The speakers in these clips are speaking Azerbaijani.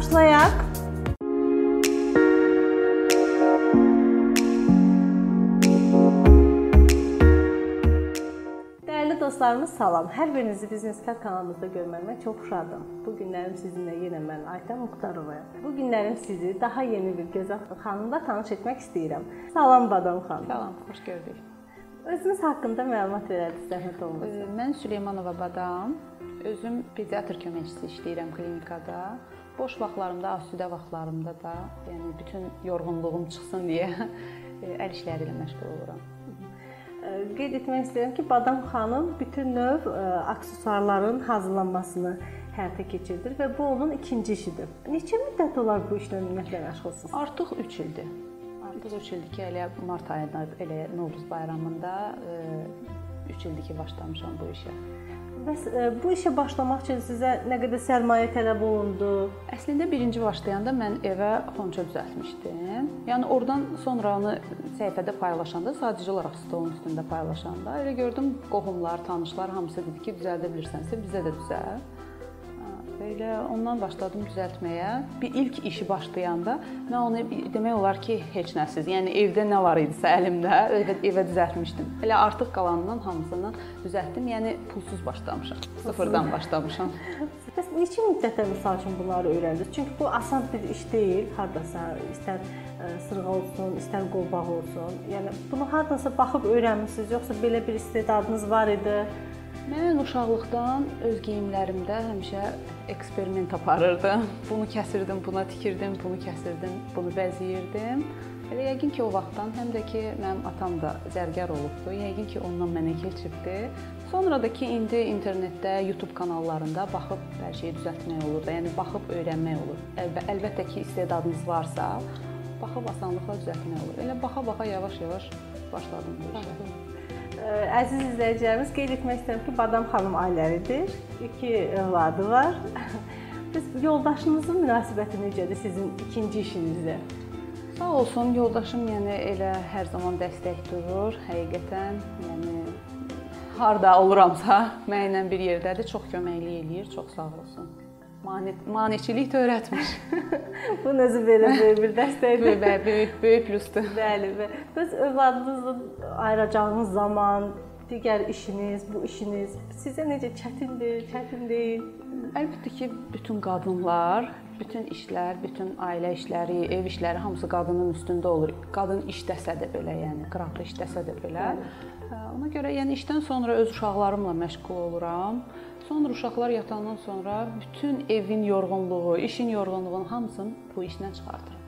Başlayaq. Dəyərli dostlarımız, salam. Hər birinizi Biznes Kart kanalımızda görməyimə çox şadam. Bu günlərim sizinlə yenə mən Aytən Muxtarovayam. Bu günlərim sizi daha yeni bir gözəl xanımla tanış etmək istəyirəm. Salam Badam xanım. Salam, xoş gördük. Özünüz haqqında məlumat verərdiniz, zəhmət olmasa. Mən Süleymanova Badam. Özüm pediatr köməkçisi işləyirəm klinikada. Boş vaxtlarımda, asudə vaxtlarımda da, yəni bütün yorğunluğum çıxsın deyə əl işləri ilə məşğul oluram. Qeyd etmək istəyirəm ki, Badam xanım bütün növ aksesuarların hazırlanmasını həyata keçirdir və bu onun ikinci işidir. Neçə müddət olar bu işlə ümumiyyətlə məşğulsunuz? Artıq 3 ildir. Artıq 3 ildir ki, elə mart ayında, elə Novruz bayramında 3 ildir ki, başlamışam bu işə. Bəs bu işə başlamaq üçün sizə nə qədər sərmayə tələb olundu? Əslində birinci başlayanda mən evə xonça düzəltmişdim. Yəni oradan sonra onu səhifədə paylaşanda, sadəcə olaraq stolun üstündə paylaşanda elə gördüm qohumlar, tanışlar hamısı dedi ki, düzəldə bilirsənsə bizə də düzəlt. Belə ondan başladım düzəltməyə. Bir ilk işi başlayanda mən onu demək olar ki, heç nəsiz. Yəni evdə nə var idisə əlimdə, evə, evə düzəltmişdim. Elə artıq qalanından hamısını düzəltdim. Yəni pulsuz başlamışam. Sıfırdan başlamışam. Bəs neçə müddətə məsəl üçün bunları öyrəndiniz? Çünki bu asan bir iş deyil. Hardasa istər sırğa olsun, istər qolbaq olsun. Yəni bunu hardansa baxıb öyrənmisiniz, yoxsa belə bir istedadınız var idi? Mən uşaqlıqdan öz geyimlərimdə həmişə eksperiment aparırdım. Bunu kəsirdim, buna tikirdim, bunu kəsirdim, bunu bəzəyirdim. Elə yəqin ki, o vaxtdan həm də ki, mənim atam da zərgər olubdu. Yəqin ki, ondan mənə keçibdi. Sonra da ki, indi internetdə, YouTube kanallarında baxıb hər şeyi düzəltmək olur da, yəni baxıb öyrənmək olur. Əlbə əlbəttə ki, istedadınız varsa, baxıb asanlıqla düzəltmək olur. Elə baxa-baxa yavaş-yavaş başladım bu işə. Əziz izləyicilərimiz, qeyd etmək istəyirəm ki, Badam xanım ailəlidir. 2 övladı var. Bəs yoldaşınızın münasibəti necədir sizin ikinci işinizdə? Sağ olsun, yoldaşım yəni elə hər zaman dəstək durur. Həqiqətən, yəni harda oluramsa, mənimlə bir yerdədir, çox köməklik eləyir, çox sağ olsun. Mane maneçilik də öyrətmiş. Bu özü belə böyük bir dəstəkdir. Böyük, böyük, böyük plusdur. Bəli, və bəs övladınızla ayıracağınız zaman, digər işiniz, bu işiniz sizə necə çətindir, çətin deyil? Əlbəttə ki, bütün qadınlar, bütün işlər, bütün ailə işləri, ev işləri hamısı qadının üstündə olur. Qadın işdəsə də belə, yəni qıraqda işdəsə də belə. Bəli. Ona görə yəni işdən sonra öz uşaqlarımla məşğul oluram. Sonra uşaqlar yatandan sonra bütün evin yorğunluğu, işin yorğunluğunun hamısını bu işlə çıxardıram.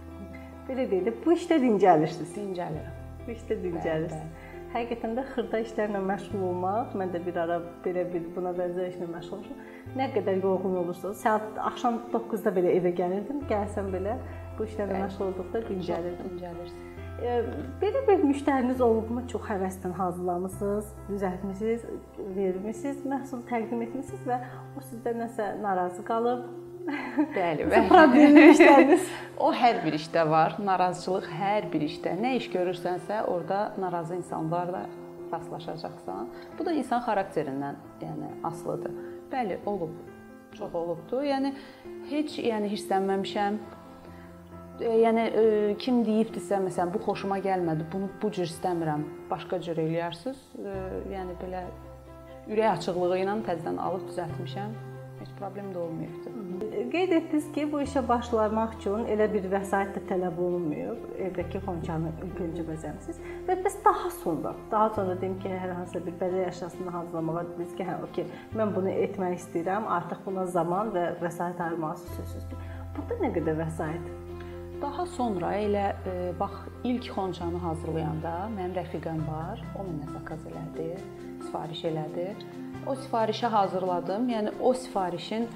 Belə də, bu işdə dincəlirsiniz. Dincəlirəm. Bu işdə dincəlirsiniz. Həqiqətən də xırda işlərlə məşğul olmaq, mən də bir ara belə bir buna bənzər işlə məşğul olmuşam. Nə qədər yorğun olursanız, saat axşam 9-da belə evə gəlirdim, gəlsəm belə bu işlərlə məşğul olduqda dincəlirdim. Dincəlirsən. Belə bir müştəriniz olubmu? Çox həvəslə hazırlamısınız, düzəltmisiniz, vermisiniz, məhsul təqdim etmisiniz və o sizdən nəsə narazı qalıb. Bəli, bəli. Problemli müştəriniz. o hər bir işdə var, narazıçılıq hər bir işdə. Nə iş görürsənsə, orada narazı insanlarla rastlaşacaqsan. Bu da insan xarakterindən, yəni asılıdır. Bəli, olub. Çox olubdu. Yəni heç yəni hirslənməmişəm yəni kim deyibdisə, məsələn, bu xoşuma gəlmədi, bunu bu cür istəmirəm, başqa cür eləyərsiniz. Yəni belə ürək açıqlığı ilə təzədən alıb düzəltmişəm. Heç problem də olmayıbdı. Qeyd etdiniz ki, bu işə başlamaq üçün elə bir vəsait də tələb olunmuyor. Evdəki xonçanı öncə bəzəmisiniz. Və bəs daha sonra, daha sonra deyim ki, hər hansı bir bədəy əşyasını hazırlamağa dediniz ki, hə, okey, mən bunu etmək istəyirəm, artıq buna zaman və vəsait ayırmaq sözsüzdür. Burada nə qədər vəsait Daha sonra elə e, bax ilk xonçanı hazırlayanda mənim rəfiqəm var, o mənə zakaz elədi, sifariş elədi. O sifarişi hazırladım. Yəni o sifarişin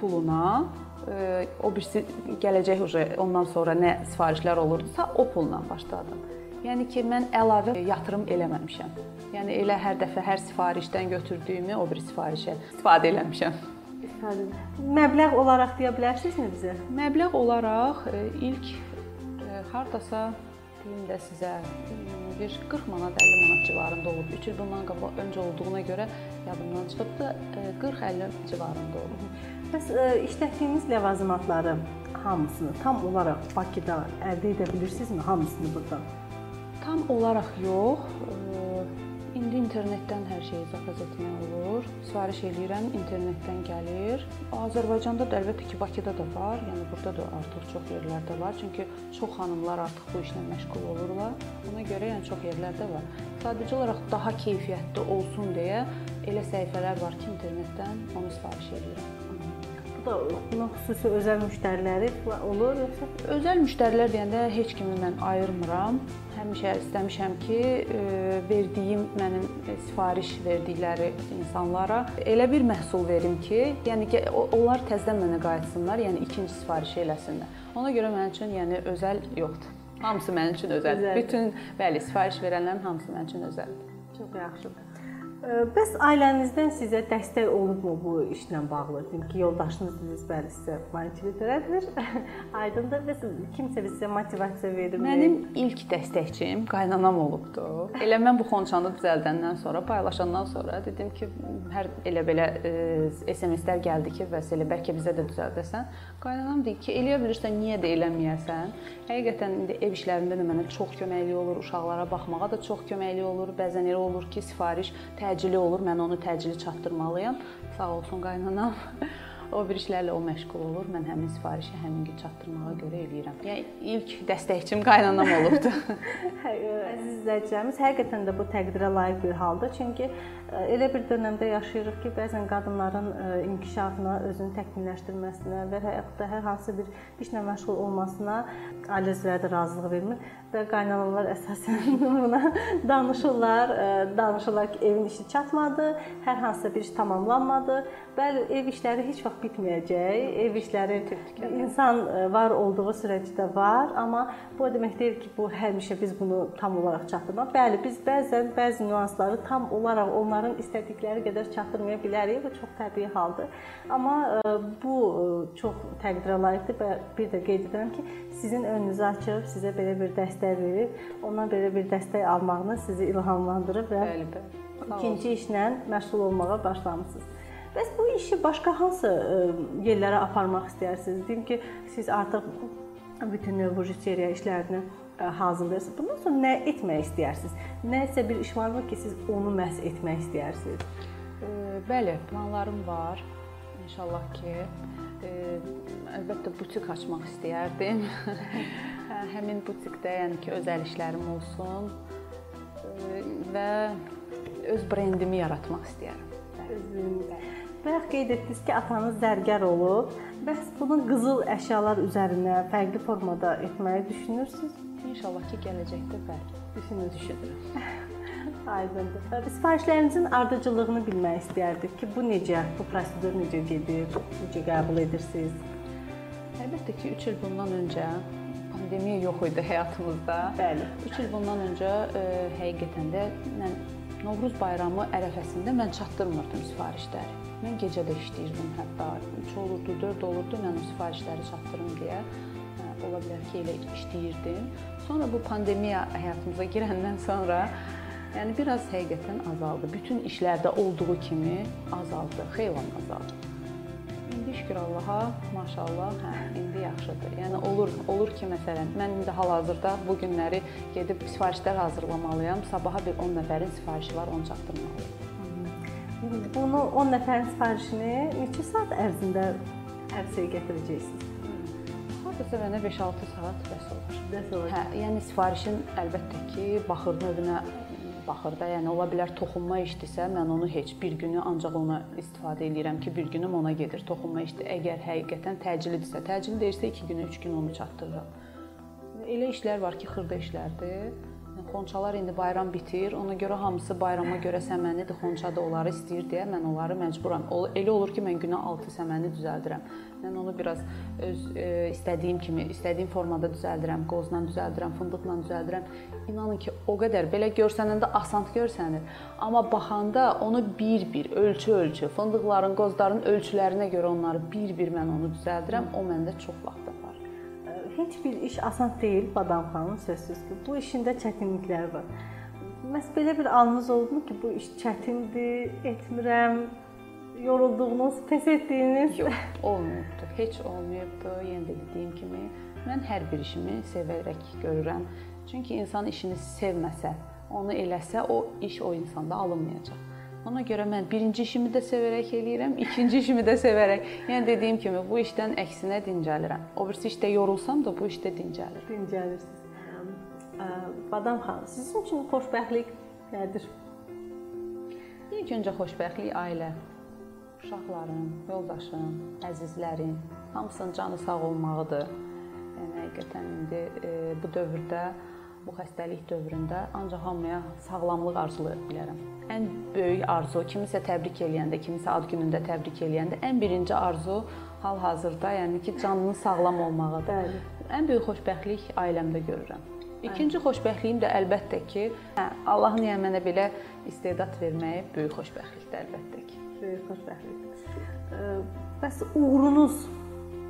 puluna e, o birisi gələcək uje ondan sonra nə sifarişlər olurdusa, o pulla başladım. Yəni ki, mən əlavə yatırım eləməmişəm. Yəni elə hər dəfə hər sifarişdən götürdüyümü o bir sifarişə istifadə eləmişəm istifadə məbləğ olaraq deyə bilərsinizmi bizə? Məbləğ olaraq e, ilk e, hardasa deyim də sizə bir 40 manat, 50 manat civarında olub. 3 il bundan qabaq öncə olduğuna görə yadımdan çıxıbdı. 40-50 civarında olub. Bəs işlətdiyiniz ləvazimatları hamısını tam olaraq Bakıda əldə edə bilirsinizmi hamısını burdan? Tam olaraq yox. İnternetdən hər şeyi zakaz etmək olur. Sifariş eləyirəm, internetdən gəlir. Azərbaycanda da əlbəttə ki, Bakıda da var. Yəni burada da artıq çox yerlərdə var. Çünki çox xanımlar artıq bu işlə məşğul olurlar. Ona görə yəni çox yerlərdə var. Sadəcə olaraq daha keyfiyyətli olsun deyə elə səhifələr var ki, internetdən onu sifariş eləyirəm. Da buna xüsusi özəl müştəriləri olur yoxsa özəl müştərilər deyəndə heç kimi mən ayırmıram. Həmişə istəmişəm ki, verdiyim mənim sifariş verdikləri insanlara elə bir məhsul verim ki, yəni ki, onlar təzədən mənə qayıtsınlar, yəni ikinci sifariş eləsinlər. Ona görə mənim üçün yəni özəl yoxdur. Hamısı mənim üçün özəldir. Bütün bəli, sifariş verənlərin hamısı mənim üçün özəldir. Çox yaxşı. Bəs ailənizdən sizə dəstək olubmu bu işlə bağlı? Çünki yoldaşınız dediniz, bəli, sizə motivasiya törədir. Aydındır. Bəs kimsə sizə motivasiya verirmi? Mənim ilk dəstəkçim qaynanam olubdu. Elə mən bu xonçanı düzəldəndən sonra, paylaşandan sonra dedim ki, hər elə belə SMS-lər gəldi ki, bəs elə bəlkə bizə də düzəldəsən. Qaynanam deyir ki, eləyə bilirsən, niyə də eləməyəsən? Həqiqətən indi ev işlərində də mənə çox köməkli olur, uşaqlara baxmağa da çox köməkli olur. Bəzən elə olur ki, sifariş təcili olur, mən onu təcili çatdırmalıyam. Sağ olsun qaynanam. O bir işlərlə o məşğul olur. Mən həmin sifarişi həmin gün çatdırmağa görə eləyirəm. Yəni ilk dəstəkçim qaynanam olubdu. Hə, əziz izləyicilərimiz, həqiqətən də bu təqdirə layiq bir haldır. Çünki elə bir dövrdə yaşayırıq ki, bəzən qadınların inkişafına, özünü təkmilləşdirməsinə və yaxud da hər hansı bir işlə məşğul olmasına ailə üzvləri də razılıq vermir və qaynanalar əsasən buna danışırlar, danışırlar ki, evin işi çatmadı, hər hansısa bir iş tamamlanmadı. Bəli, ev işləri heç vaxt bitməyəcək. Ev işləri insan var olduğu sürəcdə var, amma bu demək deyil ki, bu həmişə biz bunu tam olaraq çatdırmaq. Bəli, biz bəzən bəzi nüansları tam olaraq onların istədikləri qədər çatdırmaya bilərik. Bu çox təbii haldır. Amma bu çox təqdirə layiqdir və bir də qeyd edirəm ki, sizin önünüzü açıb, sizə belə bir dəstək verib, ondan belə bir dəstək almağınız sizi ilhamlandırıb və bəli, bəli. ikinci işlə məşğul olmağa başlamısınız. Bəs bu işi başqa hansı yerlərə aparmaq istəyirsiniz? Deyim ki, siz artıq bütün növrojuteriya işlərini hazırlayırsınız. Bundan sonra nə etmək istəyirsiniz? Nəsə bir iş varmı ki, siz onu məhz etmək istəyirsiniz? Bəli, planlarım var. İnşallah ki, əlbəttə butik açmaq istəyərdim. Həmin butikdə yəni ki, özəl işlərim olsun və öz brendimi yaratmaq istəyirəm. Özünüzdə. Bayaq qeyd etdiniz ki, atanız zərgər olub. Bəs bunu qızıl əşyalar üzərinə fərqli formada etməyi düşünürsüz? İnşallah ki, gələcəkdə bəli, düşünürəm. Aydındır. Sifarişlərinizin ardıcıllığını bilmək istəyərdik ki, bu necə, bu prosedur necə gedir, necə qəbul edirsiniz? Əlbəttə ki, 3 il bundan öncə pandemiya yox idi həyatımızda. Bəli. 3 il bundan öncə ə, e, həqiqətən də mən Novruz bayramı ərəfəsində mən çatdırmırdım sifarişləri. Mən gecə də işləyirdim hətta 3 olurdu, 4 olurdu mən o sifarişləri çatdırım deyə. Hə, ola bilər ki, elə işləyirdim. Sonra bu pandemiya həyatımıza girəndən sonra yəni biraz həqiqətən azaldı. Bütün işlərdə olduğu kimi azaldı, xeyli azaldı. Şükür Allaha, maşallah, hə, indi yaxşıdır. Yəni olur, olur ki, məsələn, mən indi hal-hazırda bu günləri gedib sifarişlər hazırlamalıyam. Sabaha bir 10 nəfərin sifarişi var, onu çatdırmalıyam. Bunu 10 nəfərin sifarişini neçə saat ərzində ərsəyə gətirəcəksiniz? Hardasa mənə 5-6 saat bəs olur. Bəs olur. Hə, yəni sifarişin əlbəttə ki, baxır növünə baxır da, yəni ola bilər toxunma işdisə, mən onu heç bir günü ancaq ona istifadə edirəm ki, bir günüm ona gedir. Toxunma işdir. Əgər həqiqətən təcilidirsə, təcil deyirsə 2 günə, 3 gün onu çatdırıram. Elə işlər var ki, xırda işlərdir Xonçalar indi bayram bitir. Ona görə hamısı bayrama görə səmənlidir. Xonça da onları istəyir deyə mən onları məcburam. Elə olur ki, mən günə 6 səməni düzəldirəm. Mən onu biraz öz e, istədiyim kimi, istədiyim formada düzəldirəm. Qozla düzəldirəm, fındıqla düzəldirəm. İnanın ki, o qədər belə görsənəndə asan görsənir, amma baxanda onu bir-bir ölçü-ölçü, fındıqların, qozların ölçülərinə görə onları bir-bir mən onu düzəldirəm. O məndə çox vaxt heç bir iş asan deyil, Badam xanım, sözsüz ki. Bu işində çətinliklər var. Məs belə bir anınız oldumu ki, bu iş çətindir, etmirəm, yorulduğunuz, pes etdiyiniz? Yox, olmayıbdı. Heç olmayıbdı. Yenə də dediyim kimi, mən hər bir işimi sevərək görürəm. Çünki insan işini sevməsə, onu eləsə, o iş o insanda alınmayacaq. Ona görə mən birinci işimi də sevərək eləyirəm, ikinci işimi də sevərək. Yəni dediyim kimi bu işdən əksinə dincəlirəm. O birisi işdə yorulsam da bu işdə dincəlir. Dincəlirsiniz. Badam xanım, sizin üçün xoşbəxtlik nədir? İlk öncə xoşbəxtlik ailə, uşaqlarım, yoldaşım, əzizlərim, hamısının canı sağ olmağıdır. Yəni həqiqətən indi e, bu dövrdə bu xəstəlik dövründə ancaq hamıya sağlamlıq arzulaya bilərəm. Ən böyük arzu kimisə təbrik eləyəndə, kimisə ad günündə təbrik eləyəndə ən birinci arzu hal-hazırda, yəni ki, canının sağlam olmağıdır. Bəli. Ən böyük xoşbəxtlik ailəmdə görürəm. İkinci xoşbəxtliyim də əlbəttə ki, hə, Allahın yəni mənə belə istedad verməyi böyük xoşbəxtlikdir əlbəttə ki. Böyük xoşbəxtlik. Bəs uğurunuz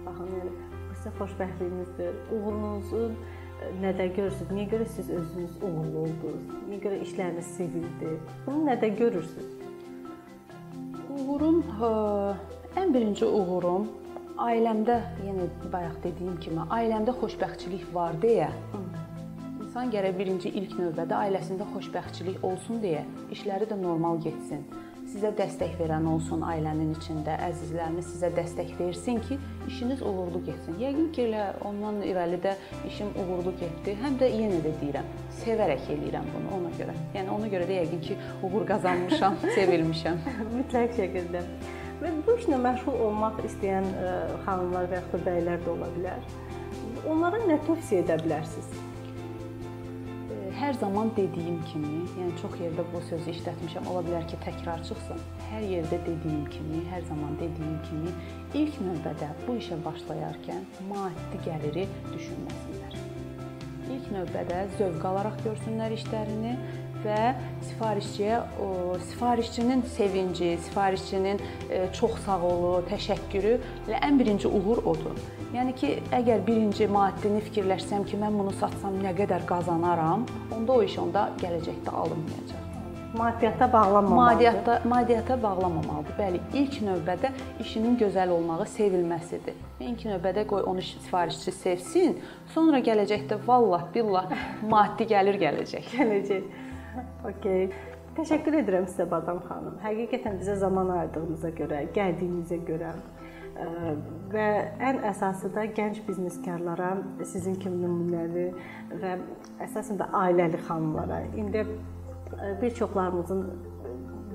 baxın, yəni sizə xoşbəxtliyinizdir. Uğurunuzun nədə görürsüz? Niyə görə siz özünüz uğurlu oldunuz? Niyə görə işləriniz sevildi? Bunu nədə görürsüz? Uğurum ə, ən birinci uğurum ailəmdə, yenə bayaq dediyim kimi, ailəmdə xoşbəxtçilik var deyə insan gərək birinci ilk növbədə ailəsində xoşbəxtçilik olsun deyə işləri də normal getsin sizə dəstək verən olsun ailənin içində, əzizləriniz sizə dəstək versin ki, işiniz uğurlu getsin. Yəqin ki, elə ondan irəli də işim uğurlu getdi. Həm də yenə də deyirəm, sevərək eləyirəm bunu ona görə. Yəni ona görə də yəqin ki, uğur qazanmışam, sevilmişəm. Mütləq şəkildə. Və bu işlə məşğul olmaq istəyən e, xanımlar və ya bəylər də ola bilər. Onlara nə tövsiyə edə bilərsiniz? Hər zaman dediyim kimi, yəni çox yerdə bu sözü işlətmişəm. Ola bilər ki, təkrar çıxsın. Hər yerdə dediyim kimi, hər zaman dediyim kimi, ilk növbədə bu işə başlayarkən maddi gəliri düşünməsinlər. İlk növbədə zövq alaraq görsünlər işlərini və sifarişçiyə o sifarişçinin sevinci, sifarişçinin e, çox sağ olu, təşəkkürü elə ən birinci uğur odur. Yəni ki, əgər birinci maddini fikirləşsəm ki, mən bunu satsam nə qədər qazanaram, onda o iş onda gələcəkdə alınmayacaq. Maddiyyata bağlanmamalıdır. Maddiyyata maddiyyata bağlanmamalıdır. Bəli, ilk növbədə işinin gözəl olmağı sevilməsidir. İlk növbədə qoy onu sifarişçi sevsin, sonra gələcəkdə vallah billah maddi gəlir gələcək. Gələcək. Okay. Təşəkkür edirəm sizə Badam xanım. Həqiqətən bizə zaman ayırdığınıza görə, gəldiyinizə görə və ən əsası da gənc bizneskarlara, sizin kimi nümunəli və əsasən də ailəli xanımlara. İndi bir çoxlarımızın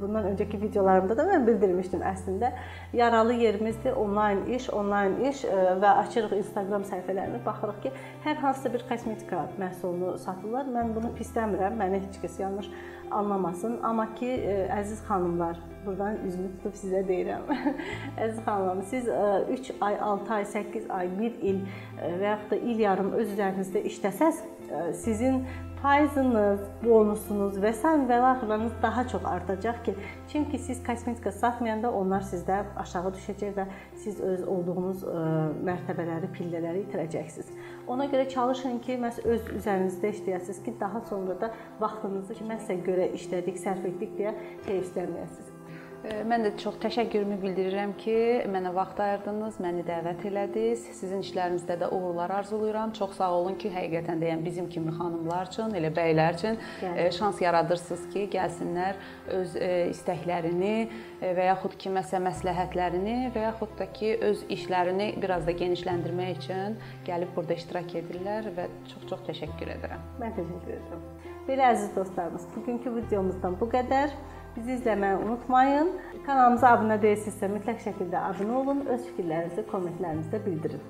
bundan öncəki videolarımda da mən bildirmişdim əslində. Yaralı yerimizdir onlayn iş, onlayn iş e, və açırıq Instagram səhifələrini, baxırıq ki, hər hansısa bir kosmetika məhsulunu satırlar. Mən bunu pisləmirəm, məni heç kəs yanlış anlamasın. Amma ki, e, əziz xanımlar, burdan üzümü tutub sizə deyirəm. əziz xanımlar, siz 3 e, ay, 6 ay, 8 ay, 1 il və yaxud da il yarım öz üzərinizdə işləsəz, sizin faiziniz, bonusunuz və sair və axırlarınız daha çox artacaq ki, çünki siz kosmetika satmayanda onlar sizdə aşağı düşəcək və siz öz olduğunuz ə, mərtəbələri, pillələri itirəcəksiniz. Ona görə çalışın ki, məhz öz üzərinizdə işləyəsiniz ki, daha sonra da vaxtınızı kiməsə görə işlədik, sərf etdik deyə heyfslənməyəsiniz. Mən də çox təşəkkürümü bildirirəm ki, mənə vaxt ayırdınız, məni dəvət elədiniz. Sizin işlərinizdə də uğurlar arzulayıram. Çox sağ olun ki, həqiqətən də yəni bizim kimi xanımlar üçün, elə bəylər üçün Gəl. şans yaradırsınız ki, gəlsinlər öz istəklərini və yaxud kiməsə məsləhətlərini və yaxud da ki, öz işlərini biraz da genişləndirmək üçün gəlib burada iştirak edirlər və çox-çox təşəkkür edirəm. Mən təşəkkür edirəm. Belə əziz dostlarımız, bugünkü videomuzdan bu qədər. Bizi izləməyi unutmayın. Kanalımıza abunə deyilsinizsə mütləq şəkildə abunə olun, öz fikirlərinizi kommentlərinizdə bildirin.